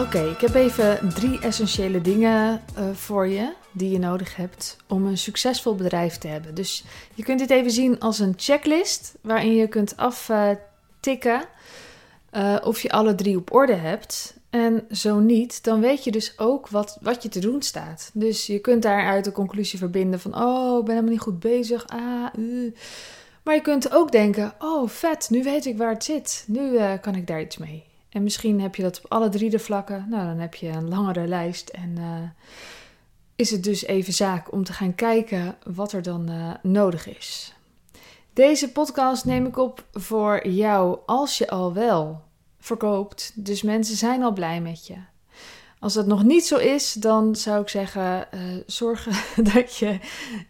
Oké, ik heb even drie essentiële dingen uh, voor je die je nodig hebt om een succesvol bedrijf te hebben. Dus je kunt dit even zien als een checklist waarin je kunt aftikken uh, of je alle drie op orde hebt. En zo niet, dan weet je dus ook wat, wat je te doen staat. Dus je kunt daaruit de conclusie verbinden van: oh, ik ben helemaal niet goed bezig. Ah. Maar je kunt ook denken: oh, vet, nu weet ik waar het zit. Nu uh, kan ik daar iets mee. En misschien heb je dat op alle drie de vlakken. Nou, dan heb je een langere lijst. En uh, is het dus even zaak om te gaan kijken wat er dan uh, nodig is. Deze podcast neem ik op voor jou als je al wel verkoopt. Dus mensen zijn al blij met je. Als dat nog niet zo is, dan zou ik zeggen: uh, zorg dat je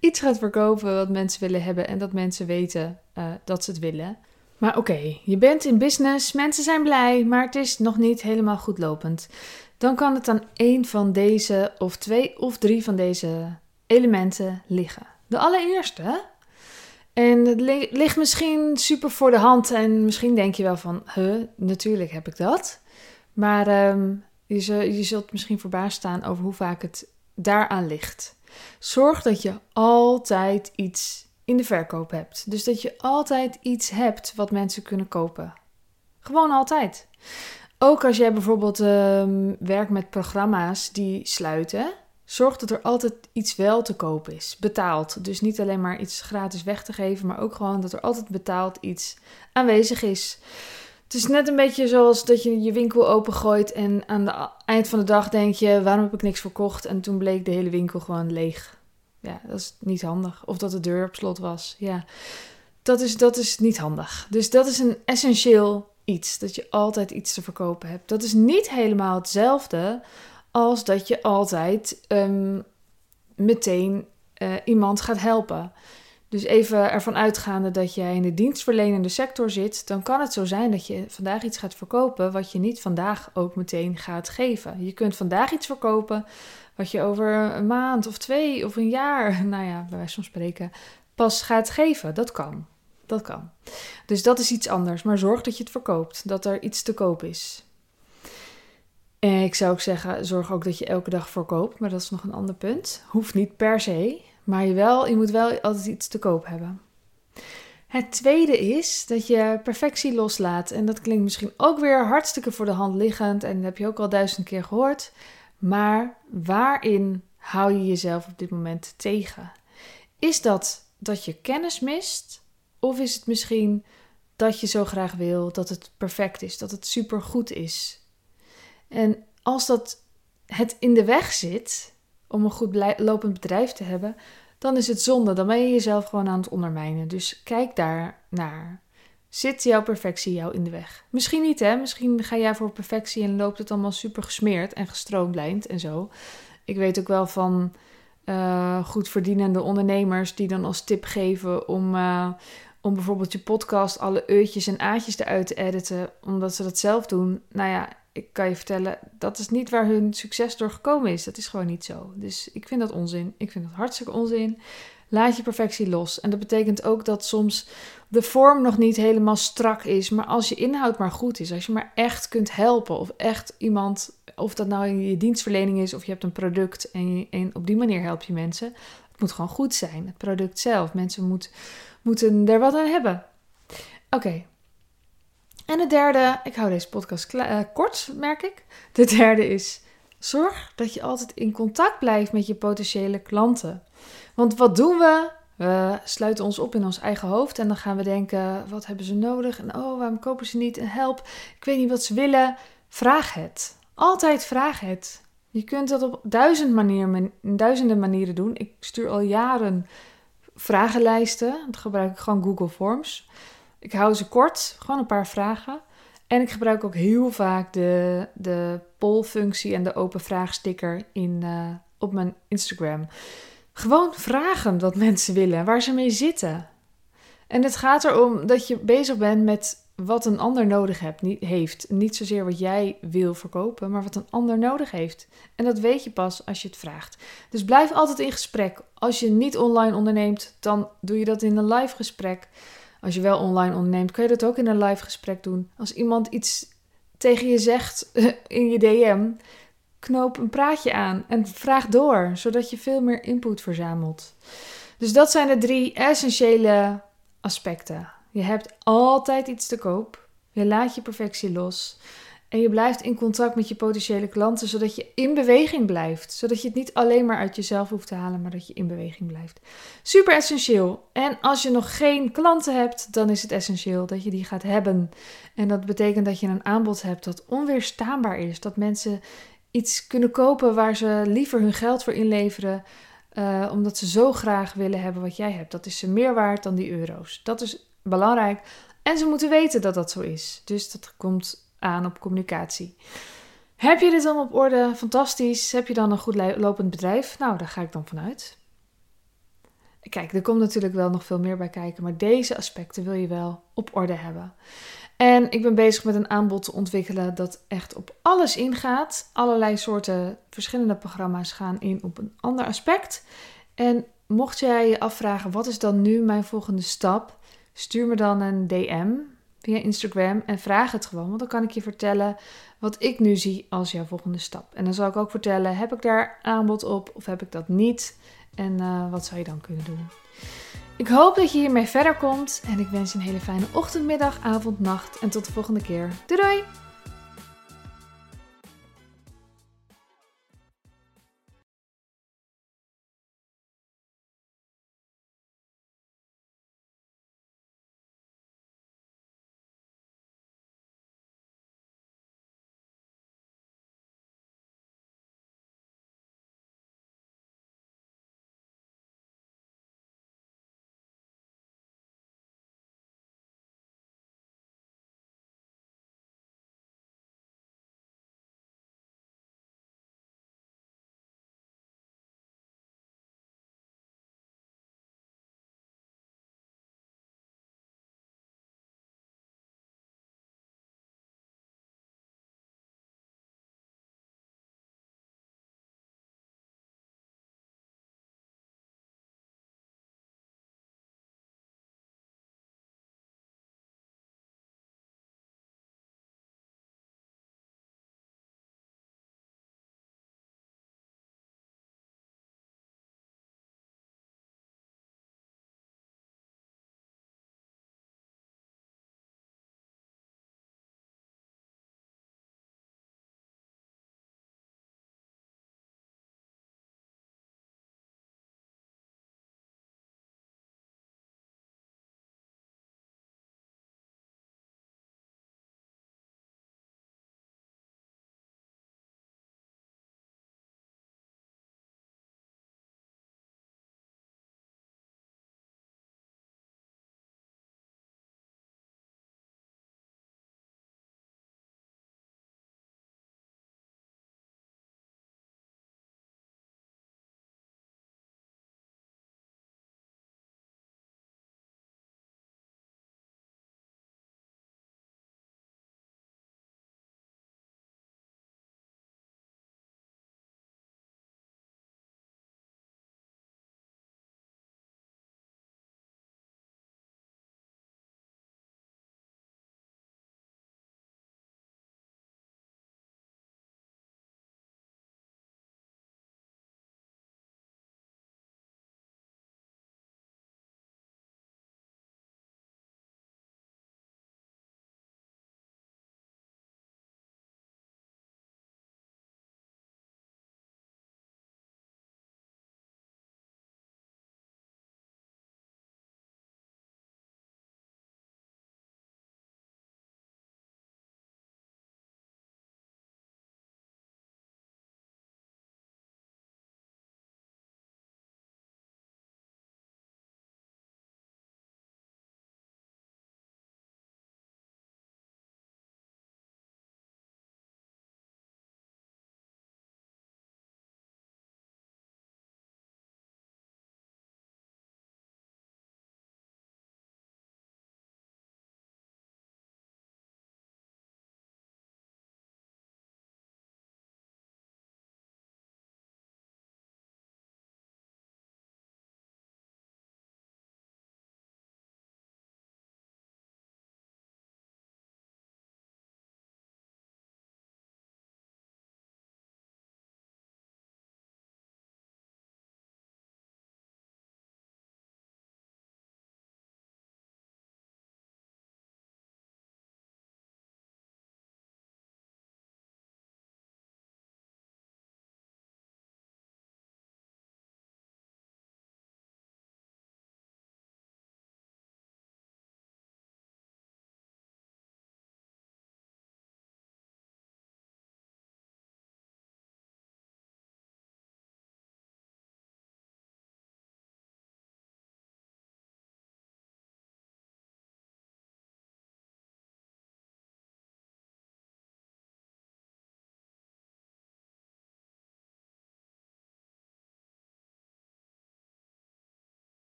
iets gaat verkopen wat mensen willen hebben en dat mensen weten dat ze het willen. Maar oké, je bent in business, mensen zijn blij, maar het is nog niet helemaal goed lopend. Dan kan het aan één van deze, of twee of drie van deze elementen liggen. De allereerste, en het ligt misschien super voor de hand en misschien denk je wel van, natuurlijk heb ik dat. Maar um, je, je zult misschien verbaasd staan over hoe vaak het daaraan ligt. Zorg dat je altijd iets in de verkoop hebt. Dus dat je altijd iets hebt wat mensen kunnen kopen. Gewoon altijd. Ook als jij bijvoorbeeld uh, werkt met programma's die sluiten, zorg dat er altijd iets wel te koop is. Betaald. Dus niet alleen maar iets gratis weg te geven, maar ook gewoon dat er altijd betaald iets aanwezig is. Het is net een beetje zoals dat je je winkel opengooit en aan het eind van de dag denk je: waarom heb ik niks verkocht? En toen bleek de hele winkel gewoon leeg. Ja, dat is niet handig. Of dat de deur op slot was. Ja, dat is, dat is niet handig. Dus dat is een essentieel iets. Dat je altijd iets te verkopen hebt. Dat is niet helemaal hetzelfde als dat je altijd um, meteen uh, iemand gaat helpen. Dus even ervan uitgaande dat jij in de dienstverlenende sector zit, dan kan het zo zijn dat je vandaag iets gaat verkopen wat je niet vandaag ook meteen gaat geven. Je kunt vandaag iets verkopen wat je over een maand of twee of een jaar, nou ja, bij wijze van spreken, pas gaat geven. Dat kan. Dat kan. Dus dat is iets anders. Maar zorg dat je het verkoopt, dat er iets te koop is. Ik zou ook zeggen, zorg ook dat je elke dag verkoopt, maar dat is nog een ander punt. Hoeft niet per se, maar je, wel, je moet wel altijd iets te koop hebben. Het tweede is dat je perfectie loslaat. En dat klinkt misschien ook weer hartstikke voor de hand liggend. En dat heb je ook al duizend keer gehoord. Maar waarin hou je jezelf op dit moment tegen? Is dat dat je kennis mist? Of is het misschien dat je zo graag wil dat het perfect is, dat het supergoed is? En als dat het in de weg zit om een goed lopend bedrijf te hebben, dan is het zonde. Dan ben je jezelf gewoon aan het ondermijnen. Dus kijk daar naar. Zit jouw perfectie jou in de weg? Misschien niet, hè? Misschien ga jij voor perfectie en loopt het allemaal super gesmeerd en gestroomlijnd en zo. Ik weet ook wel van uh, goed verdienende ondernemers die dan als tip geven om, uh, om bijvoorbeeld je podcast alle eutjes en aatjes eruit te editen, omdat ze dat zelf doen. Nou ja, ik kan je vertellen, dat is niet waar hun succes door gekomen is. Dat is gewoon niet zo. Dus ik vind dat onzin. Ik vind dat hartstikke onzin. Laat je perfectie los. En dat betekent ook dat soms de vorm nog niet helemaal strak is. Maar als je inhoud maar goed is, als je maar echt kunt helpen. Of echt iemand, of dat nou in je dienstverlening is of je hebt een product en, je, op die manier help je mensen. Het moet gewoon goed zijn. Het product zelf. Mensen moet, moeten er wat aan hebben. Oké. En de derde, ik hou deze podcast uh, kort, merk ik. De derde is: zorg dat je altijd in contact blijft met je potentiële klanten. Want wat doen we? We sluiten ons op in ons eigen hoofd en dan gaan we denken: wat hebben ze nodig? En oh, waarom kopen ze niet? En help, ik weet niet wat ze willen. Vraag het. Altijd vraag het. Je kunt dat op duizend manieren, duizenden manieren doen. Ik stuur al jaren vragenlijsten. Dan gebruik ik gewoon Google Forms. Ik hou ze kort, gewoon een paar vragen. En ik gebruik ook heel vaak de, de poll-functie en de open vraagsticker in, uh, op mijn Instagram. Gewoon vragen wat mensen willen, waar ze mee zitten. En het gaat erom dat je bezig bent met wat een ander nodig hebt, niet, heeft. Niet zozeer wat jij wil verkopen, maar wat een ander nodig heeft. En dat weet je pas als je het vraagt. Dus blijf altijd in gesprek. Als je niet online onderneemt, dan doe je dat in een live gesprek. Als je wel online onderneemt, kun je dat ook in een live gesprek doen. Als iemand iets tegen je zegt in je DM, knoop een praatje aan en vraag door, zodat je veel meer input verzamelt. Dus dat zijn de drie essentiële aspecten. Je hebt altijd iets te koop. Je laat je perfectie los. En je blijft in contact met je potentiële klanten, zodat je in beweging blijft. Zodat je het niet alleen maar uit jezelf hoeft te halen, maar dat je in beweging blijft. Super essentieel. En als je nog geen klanten hebt, dan is het essentieel dat je die gaat hebben. En dat betekent dat je een aanbod hebt dat onweerstaanbaar is. Dat mensen iets kunnen kopen waar ze liever hun geld voor inleveren. Uh, omdat ze zo graag willen hebben wat jij hebt. Dat is ze meer waard dan die euro's. Dat is belangrijk. En ze moeten weten dat dat zo is. Dus dat komt aan op communicatie. Heb je dit dan op orde? Fantastisch. Heb je dan een goed lopend bedrijf? Nou, daar ga ik dan vanuit. Kijk, er komt natuurlijk wel nog veel meer bij kijken, maar deze aspecten wil je wel op orde hebben. En ik ben bezig met een aanbod te ontwikkelen dat echt op alles ingaat. Allerlei soorten verschillende programma's gaan in op een ander aspect. En mocht jij je afvragen, wat is dan nu mijn volgende stap? Stuur me dan een DM via Instagram en vraag het gewoon. Want dan kan ik je vertellen wat ik nu zie als jouw volgende stap. En dan zal ik ook vertellen, heb ik daar aanbod op of heb ik dat niet? En uh, wat zou je dan kunnen doen? Ik hoop dat je hiermee verder komt en ik wens je een hele fijne ochtend, middag, avond, nacht en tot de volgende keer. Doei doei!